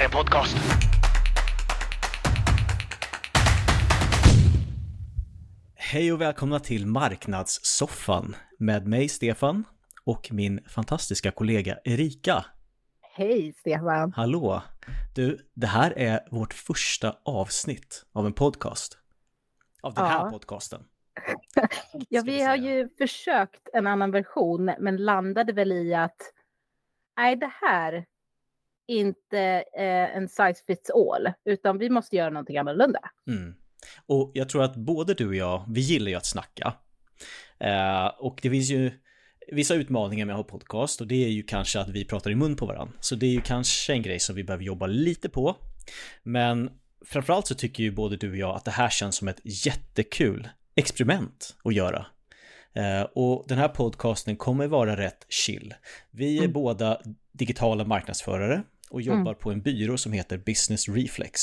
här är en podcast. Hej och välkomna till Marknadssoffan med mig Stefan och min fantastiska kollega Erika. Hej Stefan! Hallå! Du, det här är vårt första avsnitt av en podcast. Av den här Ja. podcasten. Ja, vi vi har ju försökt en annan version, men landade väl i att nej, det här är inte eh, en size fits all, utan vi måste göra någonting annorlunda. Mm. Och jag tror att både du och jag, vi gillar ju att snacka. Eh, och det finns ju vissa utmaningar med att ha podcast och det är ju kanske att vi pratar i mun på varandra. Så det är ju kanske en grej som vi behöver jobba lite på. Men framförallt så tycker ju både du och jag att det här känns som ett jättekul experiment att göra. Eh, och den här podcasten kommer vara rätt chill. Vi är Mm. båda digitala marknadsförare och jobbar på en byrå som heter Business Reflex.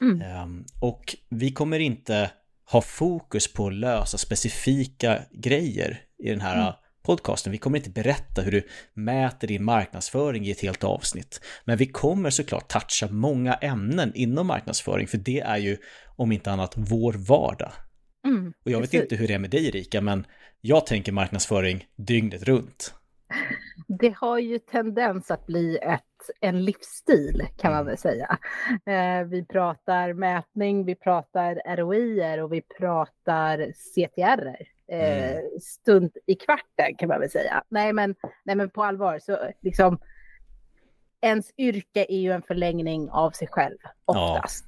Mm. Ehm, och vi kommer inte ha fokus på att lösa specifika grejer i den här Mm. podcasten. Vi kommer inte berätta hur du mäter din marknadsföring i ett helt avsnitt. Men vi kommer såklart toucha många ämnen inom marknadsföring, för det är ju om inte annat vår vardag. Mm, Och jag vet precis. inte hur det är med dig Erika, men jag tänker marknadsföring dygnet runt. Det har ju tendens att bli ett, en livsstil kan man Mm. väl säga. Eh, vi pratar mätning, vi pratar ROI och vi pratar CTR. Eh, Mm. Stund i kvarten kan man väl säga. Nej men, nej men på allvar så liksom ens yrke är ju en förlängning av sig själv oftast.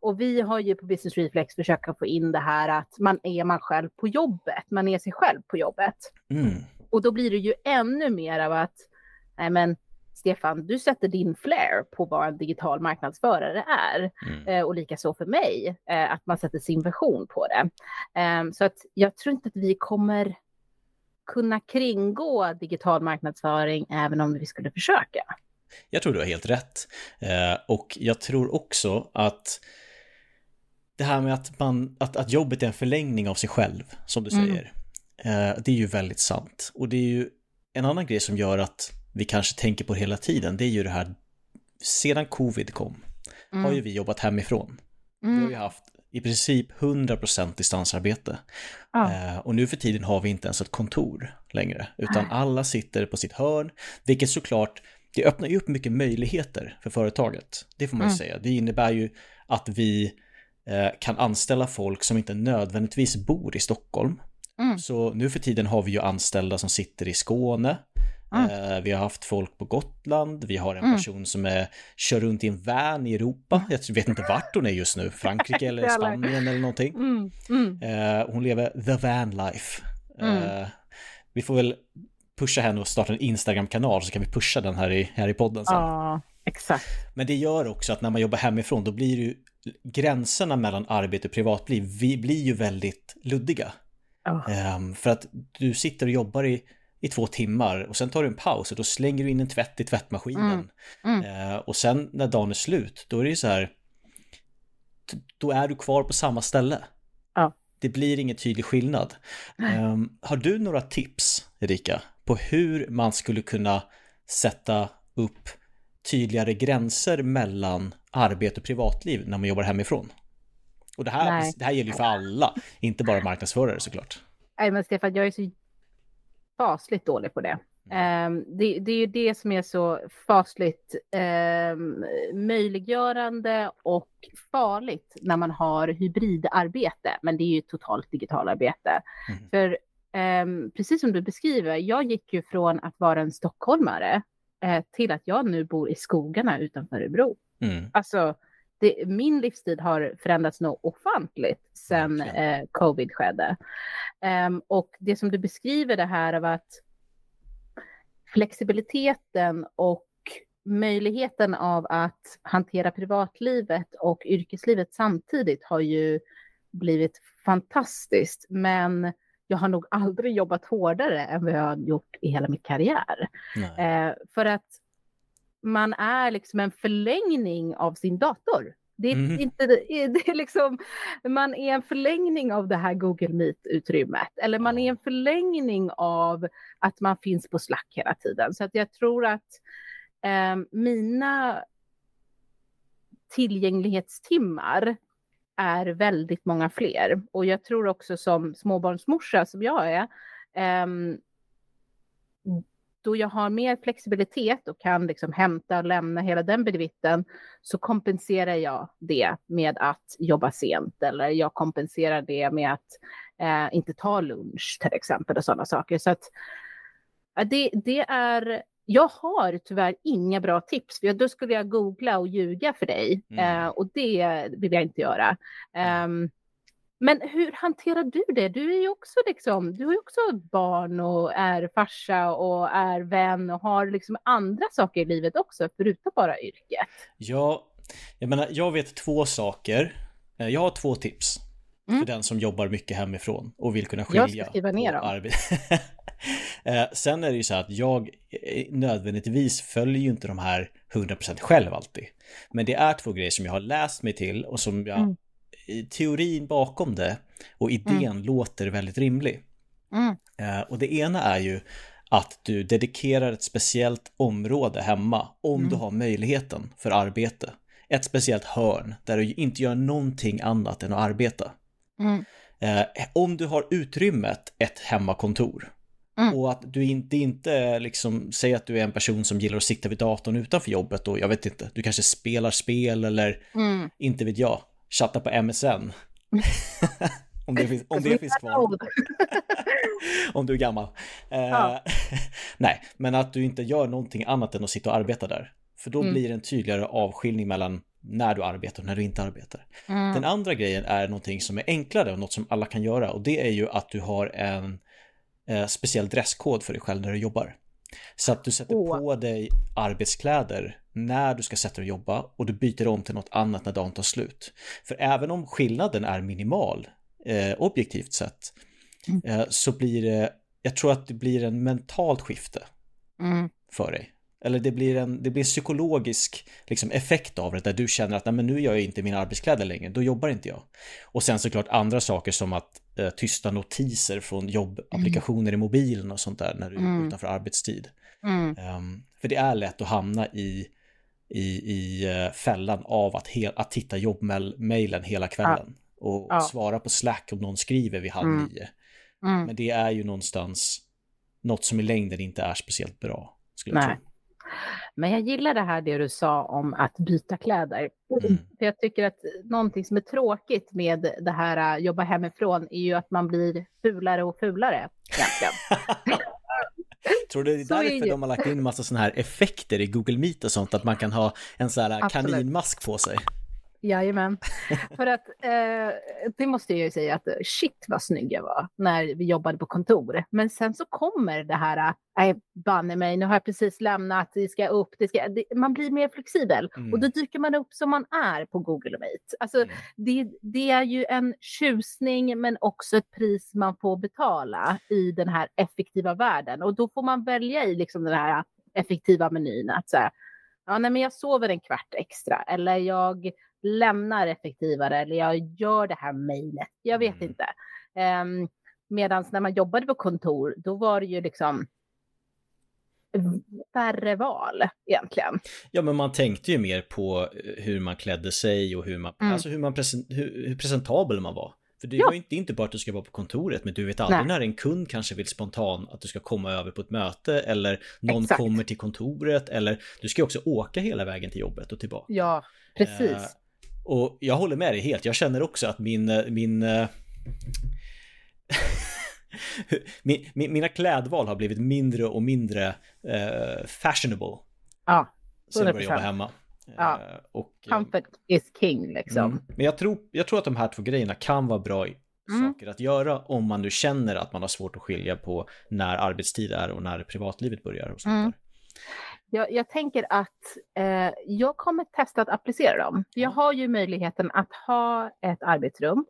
Och vi har ju på Business Reflex försökt få in det här att man är man själv på jobbet, man är sig själv på jobbet. Mm. Och då blir det ju ännu mer av att, nej men Stefan, du sätter din flair på vad en digital marknadsförare är. Mm. Eh, och likaså för mig, eh, att man sätter sin version på det. Eh, så att jag tror inte att vi kommer kunna kringgå digital marknadsföring även om vi skulle försöka. Jag tror du har helt rätt. Eh, och jag tror också att det här med att, man, att, att jobbet är en förlängning av sig själv, som du Mm. säger, eh, det är ju väldigt sant. Och det är ju en annan grej som gör att vi kanske tänker på hela tiden, det är ju det här, sedan covid kom, har ju vi jobbat hemifrån. Vi har ju haft i princip 100% distansarbete. Ja. Eh, och nu för tiden har vi inte ens ett kontor längre, utan alla sitter på sitt hörn, vilket såklart, det öppnar ju upp mycket möjligheter för företaget. Det får man ju Mm. säga. Det innebär ju att vi eh, kan anställa folk som inte nödvändigtvis bor i Stockholm. Mm. Så nu för tiden har vi ju anställda som sitter i Skåne. Mm. Eh, vi har haft folk på Gotland, vi har en Mm. person som är, kör runt i en van i Europa. Jag vet inte vart hon är just nu, Frankrike eller. Spanien eller någonting. Mm, mm. Eh, hon lever the van life. Eh, vi får väl pusha henne och starta en Instagram-kanal så kan vi pusha den här i, här i podden sen. Ja, exakt. Men det gör också att när man jobbar hemifrån då blir ju gränserna mellan arbete och privatliv vi blir ju väldigt luddiga. Ehm, för att du sitter och jobbar i, i två timmar och sen tar du en paus och då slänger du in en tvätt i tvättmaskinen. Mm, Eh, och sen när dagen är slut, då är det ju så här, då är du kvar på samma ställe. Ja. Det blir ingen tydlig skillnad. Ehm, har du några tips, Erika, på hur man skulle kunna sätta upp tydligare gränser mellan arbete och privatliv när man jobbar hemifrån? Och det här, Nej. det här gäller ju för alla, inte bara marknadsförare såklart. Nej men Stefan, jag är så fasligt dålig på det. Ehm, det, det är ju det som är så fasligt um, möjliggörande och farligt när man har hybridarbete. Men det är ju totalt digitalarbete. Mm. För ehm, precis som du beskriver, jag gick ju från att vara en stockholmare eh, till att jag nu bor i skogarna utanför Örebro. Mm. Alltså, det, min livsstil har förändrats nog ofantligt sedan eh, covid skedde. Ehm, och det som du beskriver det här av att flexibiliteten och möjligheten av att hantera privatlivet och yrkeslivet samtidigt har ju blivit fantastiskt. Men jag har nog aldrig jobbat hårdare än vad jag har gjort i hela min karriär. Eh, för att man är liksom en förlängning av sin dator. Det är Mhm. inte, det är liksom, man är en förlängning av det här Google Meet-utrymmet. Eller man är en förlängning av att man finns på Slack hela tiden. Så att jag tror att eh, mina tillgänglighetstimmar är väldigt många fler. Och jag tror också som småbarnsmorsa som jag är, um, då jag har mer flexibilitet och kan liksom hämta och lämna hela den bedvitten så kompenserar jag det med att jobba sent eller jag kompenserar det med att eh, inte ta lunch till exempel och sådana saker. Så att det, det är jag har tyvärr inga bra tips, för då skulle jag googla och ljuga för dig mm. eh, och det vill jag inte göra. Um, men hur hanterar du det? Du är ju också liksom, du har ju också barn och är farsa och är vän och har liksom andra saker i livet också, förutom bara yrket. Ja, jag menar, jag vet två saker. Eh, jag har två tips mm. för den som jobbar mycket hemifrån och vill kunna skilja jag ska skriva ner dem. arbete. Eh, sen är det ju så att jag eh, nödvändigtvis följer ju inte de här 100% själv alltid. Men det är två grejer som jag har läst mig till och som jag mm teorin bakom det och idén mm. låter väldigt rimlig. Mm. Eh, och det ena är ju att du dedikerar ett speciellt område hemma om mm. du har möjligheten för arbete. Ett speciellt hörn där du inte gör någonting annat än att arbeta. Mm. Eh, om du har utrymmet ett hemmakontor mm. och att du inte, inte liksom, säger att du är en person som gillar att sitta vid datorn utanför jobbet och jag vet inte, du kanske spelar spel eller mm. inte vet jag chatta på MSN. om det finns, om det finns kvar. om du är gammal. Eh, ja. nej, men att du inte gör någonting annat än att sitta och arbeta där. För då mm. blir det en tydligare avskiljning mellan när du arbetar och när du inte arbetar. Mm. Den andra grejen är någonting som är enklare och något som alla kan göra och det är ju att du har en eh, speciell dresskod för dig själv när du jobbar. Så att du sätter oh. på dig arbetskläder när du ska sätta dig och jobba och du byter om till något annat när dagen tar slut. För även om skillnaden är minimal, eh, objektivt sett, mm. eh, så blir det, jag tror att det blir en mentalt skifte mm. för dig. Eller det blir en, det blir psykologisk liksom, effekt av det där du känner att Nej, men nu gör jag inte mina arbetskläder längre, då jobbar inte jag. Och sen såklart andra saker som att eh, tysta notiser från jobbapplikationer mm. i mobilen och sånt där när du är mm. utanför arbetstid. Um, för det är lätt att hamna i i, i eh, fällan av att, he, att titta jobbmailen hela kvällen. Ja. Och ja. svara på Slack om någon skriver vid halv mm. nio. Mm. Men det är ju någonstans något som i längden inte är speciellt bra. Skulle Nej. Jag tro. Men jag gillar det här det du sa om att byta kläder. Mm. För jag tycker att någonting som är tråkigt med det här äh, jobba hemifrån är ju att man blir fulare och fulare. Tror du det är så därför är de har lagt in massa sådana här effekter i Google Meet och sånt, att man kan ha en sån här Absolut. kaninmask på sig? Jajamän. För att eh, det måste jag ju säga att shit vad snygg jag var när vi jobbade på kontor. Men sen så kommer det här, nej banne mig, nu har jag precis lämnat, det ska upp, det ska, det, man blir mer flexibel mm. och då dyker man upp som man är på Google Meet. Alltså mm. det, det är ju en tjusning men också ett pris man får betala i den här effektiva världen och då får man välja i liksom den här effektiva menyn att säga, ja nej men jag sover en kvart extra eller jag lämnar effektivare eller jag gör det här mejlet. Jag vet mm. inte. Um, Medan när man jobbade på kontor, då var det ju liksom färre val egentligen. Ja, men man tänkte ju mer på eh, hur man klädde sig och hur man, mm. alltså hur, man present, hur, hur presentabel man var. För det, ja. var inte, är inte bara att du ska vara på kontoret, men du vet aldrig Nej. när en kund kanske vill spontan att du ska komma över på ett möte eller någon Exakt. kommer till kontoret eller du ska också åka hela vägen till jobbet och tillbaka. Ja, precis. Eh, och jag håller med dig helt. Jag känner också att min... Eh, min eh, min, min, mina klädval har blivit mindre och mindre uh, fashionable. Ja, 100%. Sen jag började jobba hemma. Ja. Uh, och, Comfort is king liksom. Mm. Men jag tror, jag tror att de här två grejerna kan vara bra mm. saker att göra om man nu känner att man har svårt att skilja på när arbetstid är och när privatlivet börjar. Och sånt mm. Jag, jag tänker att eh, jag kommer testa att applicera dem. Jag har ju möjligheten att ha ett arbetsrum.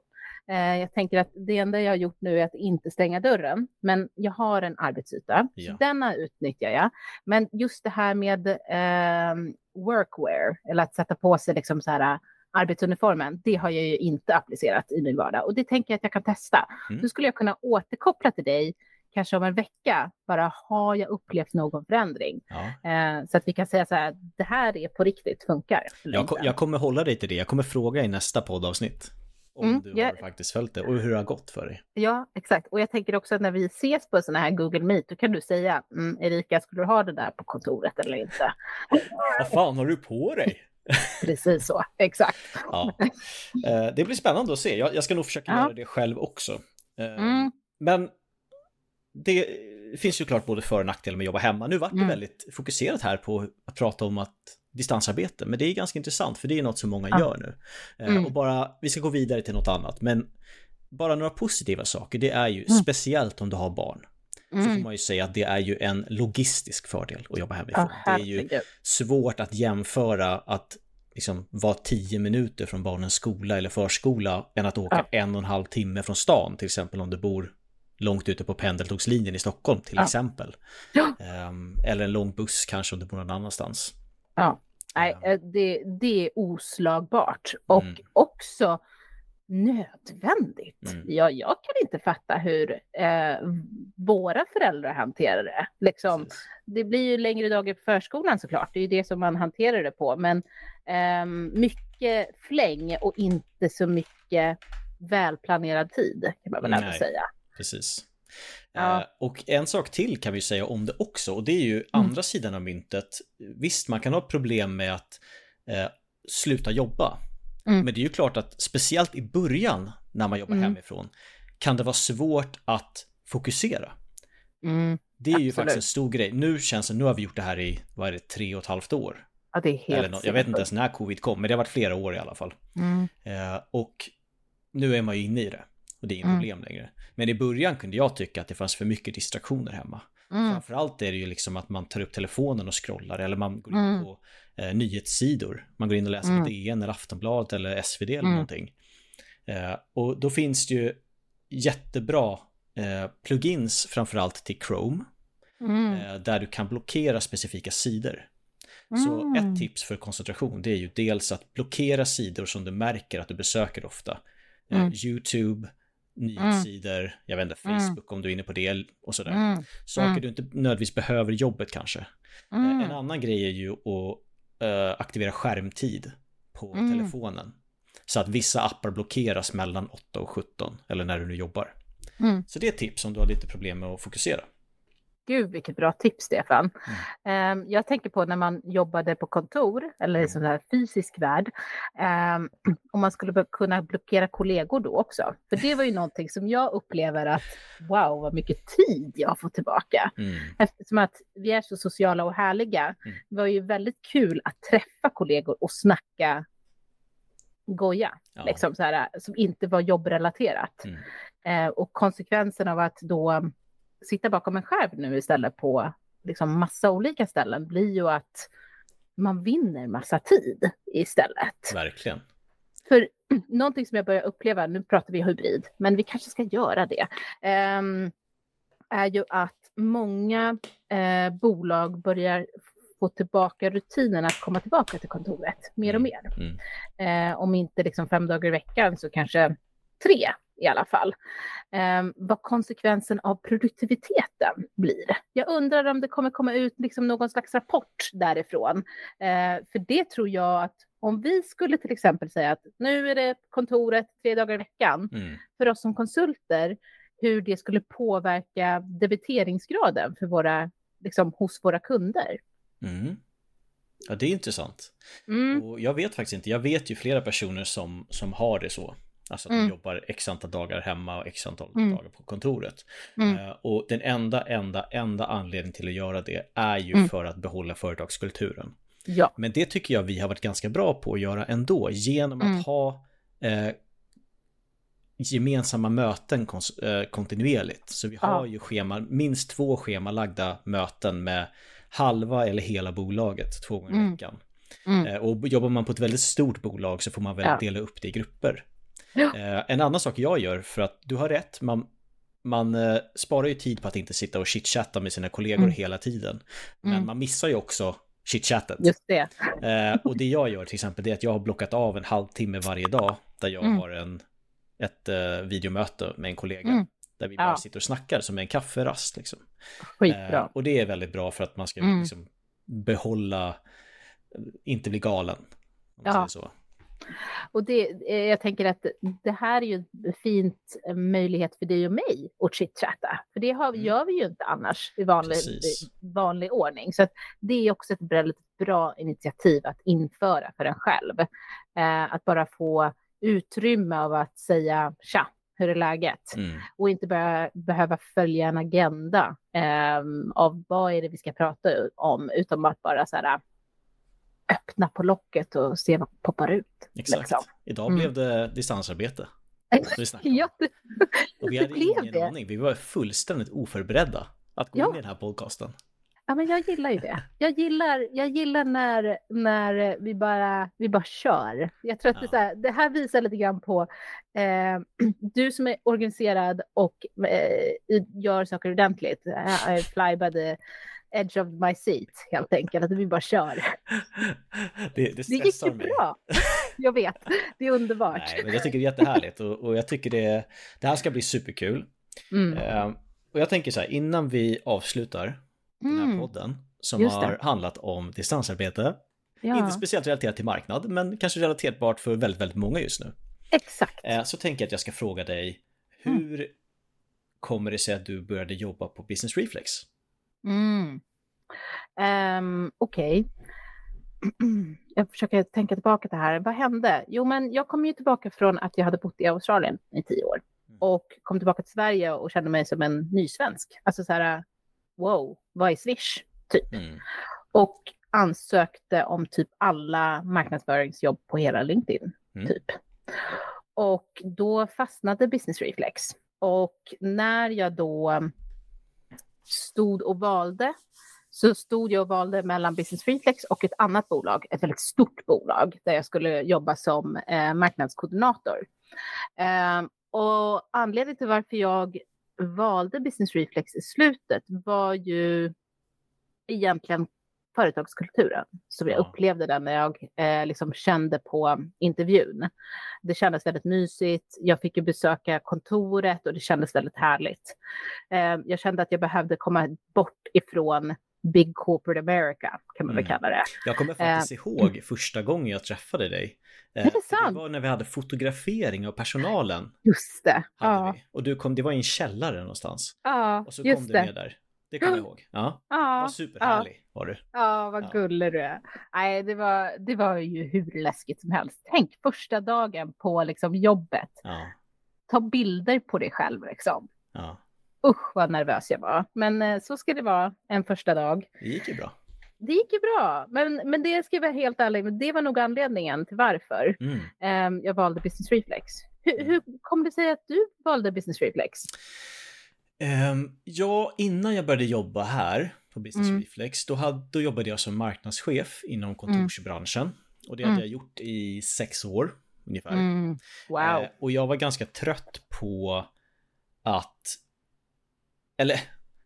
Eh, jag tänker att det enda jag har gjort nu är att inte stänga dörren, men jag har en arbetsyta. Ja. Denna utnyttjar jag. Men just det här med eh, workwear, eller att sätta på sig liksom så här arbetsuniformen, det har jag ju inte applicerat i min vardag och det tänker jag att jag kan testa. Mm. Då skulle jag kunna återkoppla till dig kanske om en vecka, bara har jag upplevt någon förändring? Ja. Eh, så att vi kan säga så här, det här är på riktigt, funkar. Jag, jag kommer hålla dig till det, jag kommer fråga i nästa poddavsnitt. Om Mm, du har faktiskt följt det och hur det har gått för dig. Ja, exakt. Och jag tänker också att när vi ses på sådana här Google Meet, då kan du säga, mm, Erika, skulle du ha det där på kontoret eller inte? Vad fan har du på dig? Precis så, exakt. Ja. Eh, Det blir spännande att se. Jag, jag ska nog försöka Ja. göra det själv också. Eh, Mm. Men det finns ju klart både för och nackdelar med att jobba hemma. Nu vart det Mm. väldigt fokuserat här på att prata om att distansarbete, men det är ganska intressant för det är något som många Ja. gör nu. Eh, Mm. Och bara, vi ska gå vidare till något annat, men bara några positiva saker, det är ju Mm. speciellt om du har barn. Så får Mm. man ju säga att det är ju en logistisk fördel att jobba hemifrån. Ja, det är ju svårt att jämföra att liksom vara tio minuter från barnens skola eller förskola än att åka en och en halv timme från stan, till exempel om du bor långt ute på pendeltågslinjen i Stockholm till Ja. exempel. Ja. Ehm, eller en lång buss kanske om du bor någon annanstans. Ja, nej, Ja. eh, det, det är oslagbart och Mm. också nödvändigt. Mm. Jag, jag kan inte fatta hur eh, våra föräldrar hanterar det. Liksom, Precis. det blir ju längre dagar på förskolan såklart, det är ju det som man hanterar det på, men ehm, mycket fläng och inte så mycket välplanerad tid kan man väl ändå säga. Precis. Ja. Eh, och en sak till kan vi säga om det också, och det är ju andra sidan av myntet. Visst, man kan ha problem med att eh, sluta jobba. Mm. Men det är ju klart att speciellt i början när man jobbar Mm. hemifrån kan det vara svårt att fokusera. Mm. Det är ju Absolut. faktiskt en stor grej. Nu känns det, nu har vi gjort det här i, vad är det, tre och ett halvt år? Ja, det är helt Eller jag vet inte ens när covid kom, men det har varit flera år i alla fall. Mm. Eh, och nu är man ju inne i det. Och det är inget Mm. problem längre. Men i början kunde jag tycka att det fanns för mycket distraktioner hemma. Mm. Framförallt är det ju liksom att man tar upp telefonen och scrollar eller man går in Mm. på eh, nyhetssidor. Man går in och läser Mm. på DN eller Aftonbladet eller SvD eller Mm. någonting. Eh, och då finns det ju jättebra eh, plugins framförallt till Chrome. Mm. Eh, där du kan blockera specifika sidor. Så Mm. ett tips för koncentration det är ju dels att blockera sidor som du märker att du besöker ofta. Eh, Mm. YouTube, nyhetssidor, jag vet inte, Mm. Facebook om du är inne på det och sådär. Mm. Saker Mm. du inte nödvändigtvis behöver i jobbet kanske. Eh, Mm. En annan grej är ju att eh, aktivera skärmtid på Mm. telefonen. Så att vissa appar blockeras mellan 8 och 17, eller när du nu jobbar. Mm. Så det är ett tips om du har lite problem med att fokusera. Gud, vilket bra tips, Stefan. Mm. Ehm, jag tänker på när man jobbade på kontor eller i Mm. sån här fysisk värld. Um, om man skulle kunna blockera kollegor då också. För det var ju någonting som jag upplever att wow, vad mycket tid jag har fått tillbaka. Mm. Eftersom att vi är så sociala och härliga. Mm. Det var ju väldigt kul att träffa kollegor och snacka goja, Ja. liksom så här, som inte var jobbrelaterat. Mm. Eh, och konsekvensen av att då sitta bakom en skärm nu istället på liksom massa olika ställen blir ju att man vinner massa tid istället. Verkligen. För någonting som jag börjar uppleva, nu pratar vi hybrid, men vi kanske ska göra det, ehm, är ju att många eh, bolag börjar få tillbaka rutinen att komma tillbaka till kontoret mer och mer. Mm. Eh, om inte liksom fem dagar i veckan så kanske tre i alla fall. Eh, vad konsekvensen av produktiviteten blir. Jag undrar om det kommer komma ut liksom någon slags rapport därifrån. Eh, för det tror jag att om vi skulle till exempel säga att nu är det kontoret tre dagar i veckan Mm. för oss som konsulter, hur det skulle påverka debiteringsgraden för våra, liksom, hos våra kunder. Mm. Ja, det är intressant. Mm. Och jag vet faktiskt inte, jag vet ju flera personer som, som har det så. Alltså att Mm. de jobbar x antal dagar hemma och x antal Mm. dagar på kontoret. Mm. Eh, och den enda, enda, enda anledningen till att göra det är ju Mm. för att behålla företagskulturen. Ja. Men det tycker jag vi har varit ganska bra på att göra ändå genom att Mm. ha eh, gemensamma möten eh, kontinuerligt. Så vi har Ja. ju schema, minst två schemalagda möten med halva eller hela bolaget två gånger i Mm. veckan. Mm. Och jobbar man på ett väldigt stort bolag så får man väl Ja. dela upp det i grupper. Ja. Eh, En annan sak jag gör, för att du har rätt, man, man eh, sparar ju tid på att inte sitta och chitchatta med sina kollegor Mm. hela tiden. Men Mm. man missar ju också chitchattet. Just det. Eh, och det jag gör till exempel det är att jag har blockat av en halvtimme varje dag där jag Mm. har en, ett eh, videomöte med en kollega. Mm. Där vi bara sitter och snackar som en kafferast liksom. Skitbra. Eh, och det är väldigt bra för att man ska mm. liksom behålla, inte bli galen. ja. så. Och det, eh, jag tänker att det här är ju en fint möjlighet för dig och mig att chitchatta. För det har, mm. gör vi ju inte annars i vanlig, vanlig ordning. Så det är också ett väldigt bra initiativ att införa för en själv. Eh, att bara få utrymme av att säga tja, hur är läget? Mm. Och inte be behöva följa en agenda eh, av vad är det vi ska prata om, utan att bara så här, öppna på locket och se vad poppar ut. Exakt. Liksom. Idag mm. blev det distansarbete. ja, det, och vi hade ingen det. aning, vi var fullständigt oförberedda att gå ja. in i den här podcasten. Ja, men jag gillar ju det. Jag gillar, jag gillar när, när vi, bara, vi bara kör. Jag tror att ja. det, här, det här visar lite grann på eh, du som är organiserad och eh, gör saker ordentligt. I fly by the edge of my seat helt enkelt, att vi bara kör. Det, det, det gick ju mig. bra. Jag vet, det är underbart. Nej, men jag tycker det är jättehärligt och, och jag tycker det, det här ska bli superkul. Mm. Uh, och jag tänker så här, innan vi avslutar mm. den här mm. podden som har handlat om distansarbete, ja. inte speciellt relaterat till marknad, men kanske relaterbart för väldigt, väldigt många just nu. Exakt. Uh, så tänker jag att jag ska fråga dig, hur mm. kommer det sig att du började jobba på Business Reflex? Mm. Um, Okej. Okay. jag försöker tänka tillbaka till det här. Vad hände? Jo, men jag kom ju tillbaka från att jag hade bott i Australien i tio år mm. och kom tillbaka till Sverige och kände mig som en nysvensk. Alltså så här, wow, vad är Swish? Typ. Mm. Och ansökte om typ alla marknadsföringsjobb på hela LinkedIn. Mm. Typ. Och då fastnade Business Reflex. Och när jag då stod och valde så stod jag och valde mellan Business Reflex och ett annat bolag, ett väldigt stort bolag där jag skulle jobba som eh, marknadskoordinator. Eh, och anledningen till varför jag valde Business Reflex i slutet var ju egentligen företagskulturen som jag upplevde den när jag eh, liksom kände på intervjun. Det kändes väldigt mysigt. Jag fick ju besöka kontoret och det kändes väldigt härligt. Eh, jag kände att jag behövde komma bort ifrån Big Corporate America kan man väl mm. kalla det. Jag kommer faktiskt uh, ihåg första gången jag träffade dig. Är det? Det var när vi hade fotografering av personalen. Just det. Ja. Och du kom, det var i en källare någonstans. Ja, Och så kom du med där. Det kommer jag ihåg. Ja, ja var superhärlig ja. var du. Ja, vad ja. gullig du är. Nej, det var, det var ju hur läskigt som helst. Tänk första dagen på liksom jobbet. Ja. Ta bilder på dig själv liksom. Ja. Usch vad nervös jag var. Men eh, så ska det vara en första dag. Det gick ju bra. Det gick ju bra, men, men det ska jag vara helt ärlig med. Det var nog anledningen till varför mm. um, jag valde Business Reflex. Hur, mm. hur kom det sig att du valde Business Reflex? Um, ja, innan jag började jobba här på Business mm. Reflex, då, hade, då jobbade jag som marknadschef inom kontorsbranschen. Mm. Och det hade mm. jag gjort i sex år ungefär. Mm. Wow. Uh, och jag var ganska trött på att eller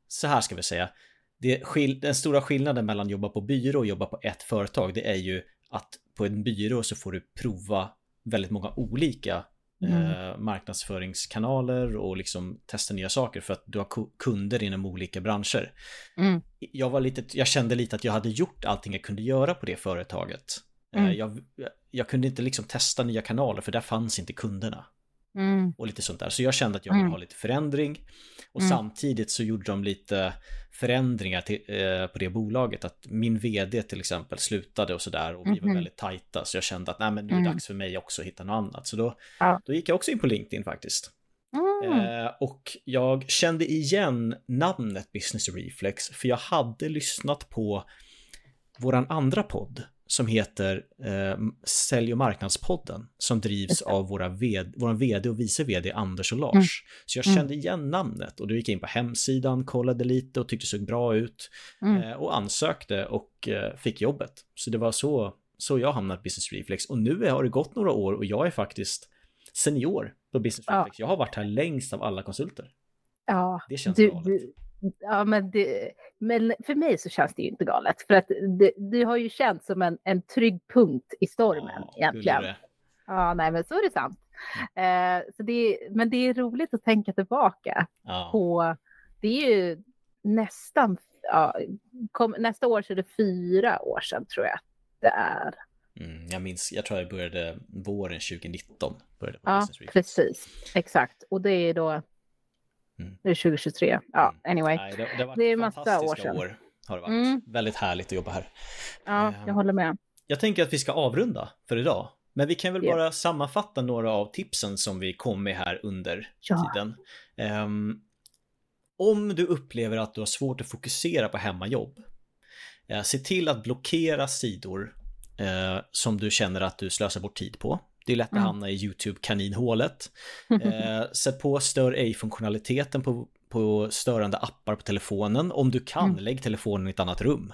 så här ska vi säga. Det, den stora skillnaden mellan jobba på byrå och jobba på ett företag, det är ju att på en byrå så får du prova väldigt många olika mm. eh, marknadsföringskanaler och liksom testa nya saker för att du har kunder inom olika branscher. Mm. Jag, var lite, jag kände lite att jag hade gjort allting jag kunde göra på det företaget. Eh, mm. Jag, jag kunde inte liksom testa nya kanaler för där fanns inte kunderna. Mm. Och lite sånt där. Så jag kände att jag ville mm. ha lite förändring. Och mm. samtidigt så gjorde de lite förändringar till, eh, på det bolaget. Att min vd till exempel slutade och sådär. Och vi var mhm. väldigt tajta. Så jag kände att nej, men nu är det mm. dags för mig också att hitta något annat. Så då, ja. då gick jag också in på LinkedIn faktiskt. Mm. Eh, och jag kände igen namnet Business Reflex. För jag hade lyssnat på våran andra podd som heter eh, Sälj och marknadspodden som drivs av våra vd, våran vd och vice vd Anders och Lars. Mm. Så jag mm. kände igen namnet och då gick jag in på hemsidan, kollade lite och tyckte det såg bra ut mm. eh, och ansökte och eh, fick jobbet. Så det var så, så jag hamnade på Business Reflex och nu har det gått några år och jag är faktiskt senior på Business ja. Reflex. Jag har varit här längst av alla konsulter. Ja, det känns du, du, Ja, men, det, men för mig så känns det ju inte galet. För att det, du har ju känt som en, en trygg punkt i stormen ja, egentligen. Ja, nej, men så är det sant. Eh, så det, men det är roligt att tänka tillbaka ja. på, det är ju nästan, ja, kom, nästa år så är det fyra år sedan tror jag det är. Mm, jag minns, jag tror jag började våren 2019. Började på ja, precis. Exakt. Och det är då, mm. det är 2023. Ja, mm. anyway. Nej, det, det, det är massa år sedan. År har det varit. Mm. Väldigt härligt att jobba här. Ja, jag håller med. Jag tänker att vi ska avrunda för idag. Men vi kan väl yeah. bara sammanfatta några av tipsen som vi kom med här under ja. tiden. Um, om du upplever att du har svårt att fokusera på hemmajobb, uh, se till att blockera sidor uh, som du känner att du slösar bort tid på. Det är lätt att mm. hamna i YouTube-kaninhålet. Uh, sätt på stör ej-funktionaliteten på, på störande appar på telefonen. Om du kan, mm. lägg telefonen i ett annat rum.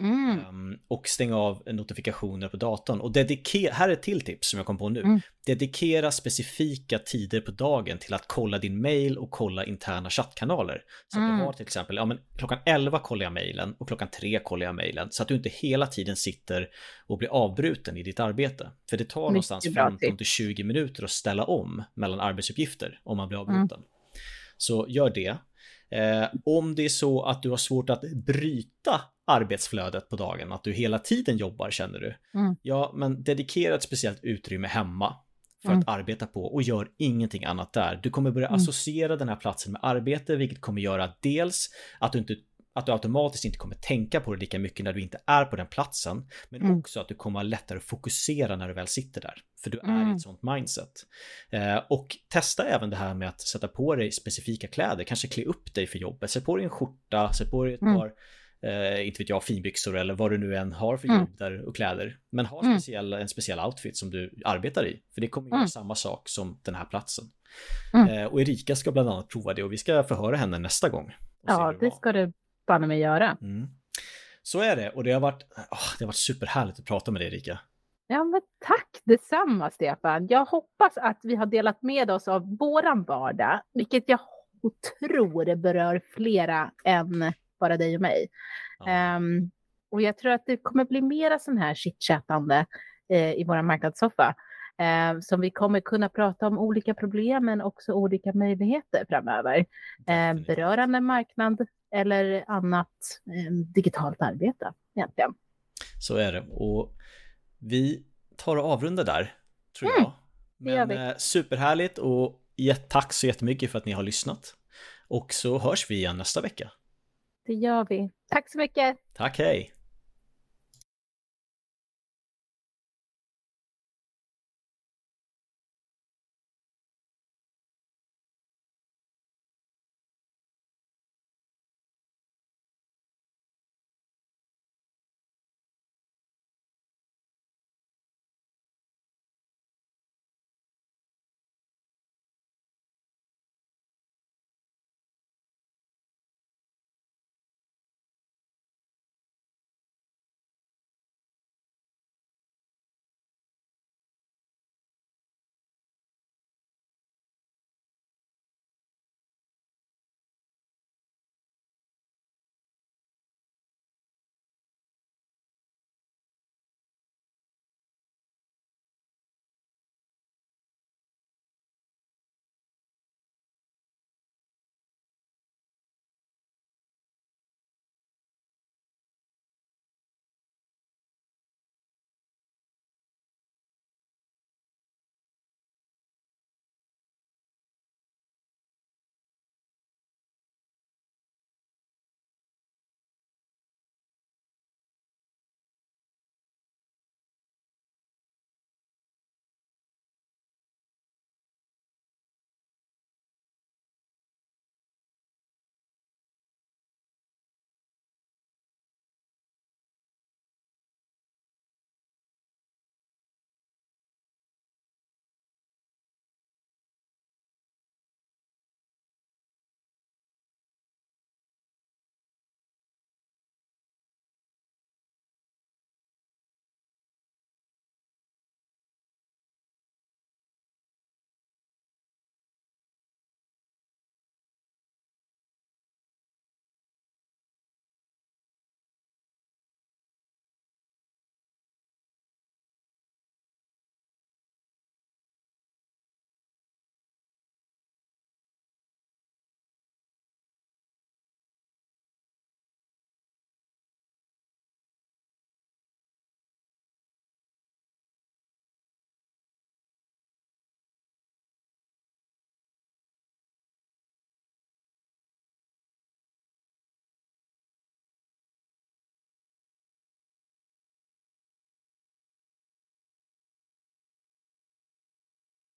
Mm. Um, och stänga av notifikationer på datorn. Och dedikera, här är ett till tips som jag kom på nu. Mm. Dedikera specifika tider på dagen till att kolla din mail och kolla interna chattkanaler. Så att mm. du har till exempel, ja men klockan 11 kollar jag mailen och klockan 3 kollar jag mailen. Så att du inte hela tiden sitter och blir avbruten i ditt arbete. För det tar Mycket någonstans 15 till 20 minuter att ställa om mellan arbetsuppgifter om man blir mm. avbruten. Så gör det. Eh, om det är så att du har svårt att bryta arbetsflödet på dagen, att du hela tiden jobbar känner du. Mm. Ja, men dedikera ett speciellt utrymme hemma för mm. att arbeta på och gör ingenting annat där. Du kommer börja mm. associera den här platsen med arbete, vilket kommer göra dels att du inte att du automatiskt inte kommer tänka på det lika mycket när du inte är på den platsen. Men mm. också att du kommer ha lättare att fokusera när du väl sitter där. För du är mm. i ett sånt mindset. Eh, och testa även det här med att sätta på dig specifika kläder. Kanske klä upp dig för jobbet. Sätt på dig en skjorta, sätt på dig ett mm. par eh, inte vet jag, finbyxor eller vad du nu än har för mm. jobb där och kläder. Men ha mm. speciell, en speciell outfit som du arbetar i. För det kommer göra mm. samma sak som den här platsen. Mm. Eh, och Erika ska bland annat prova det och vi ska förhöra henne nästa gång. Ja, det ska du banne mig göra. Mm. Så är det och det har varit, oh, det har varit superhärligt att prata med dig Erika. Ja, men tack detsamma Stefan. Jag hoppas att vi har delat med oss av våran vardag, vilket jag tror berör flera än bara dig och mig. Ja. Um, och jag tror att det kommer bli mera sån här chitchattande eh, i vår marknadssoffa. Eh, som vi kommer kunna prata om olika problem men också olika möjligheter framöver. Eh, berörande marknad eller annat eh, digitalt arbete egentligen. Så är det och vi tar och avrundar där tror mm, jag. Men eh, superhärligt och tack så jättemycket för att ni har lyssnat. Och så hörs vi igen nästa vecka. Det gör vi. Tack så mycket. Tack, hej.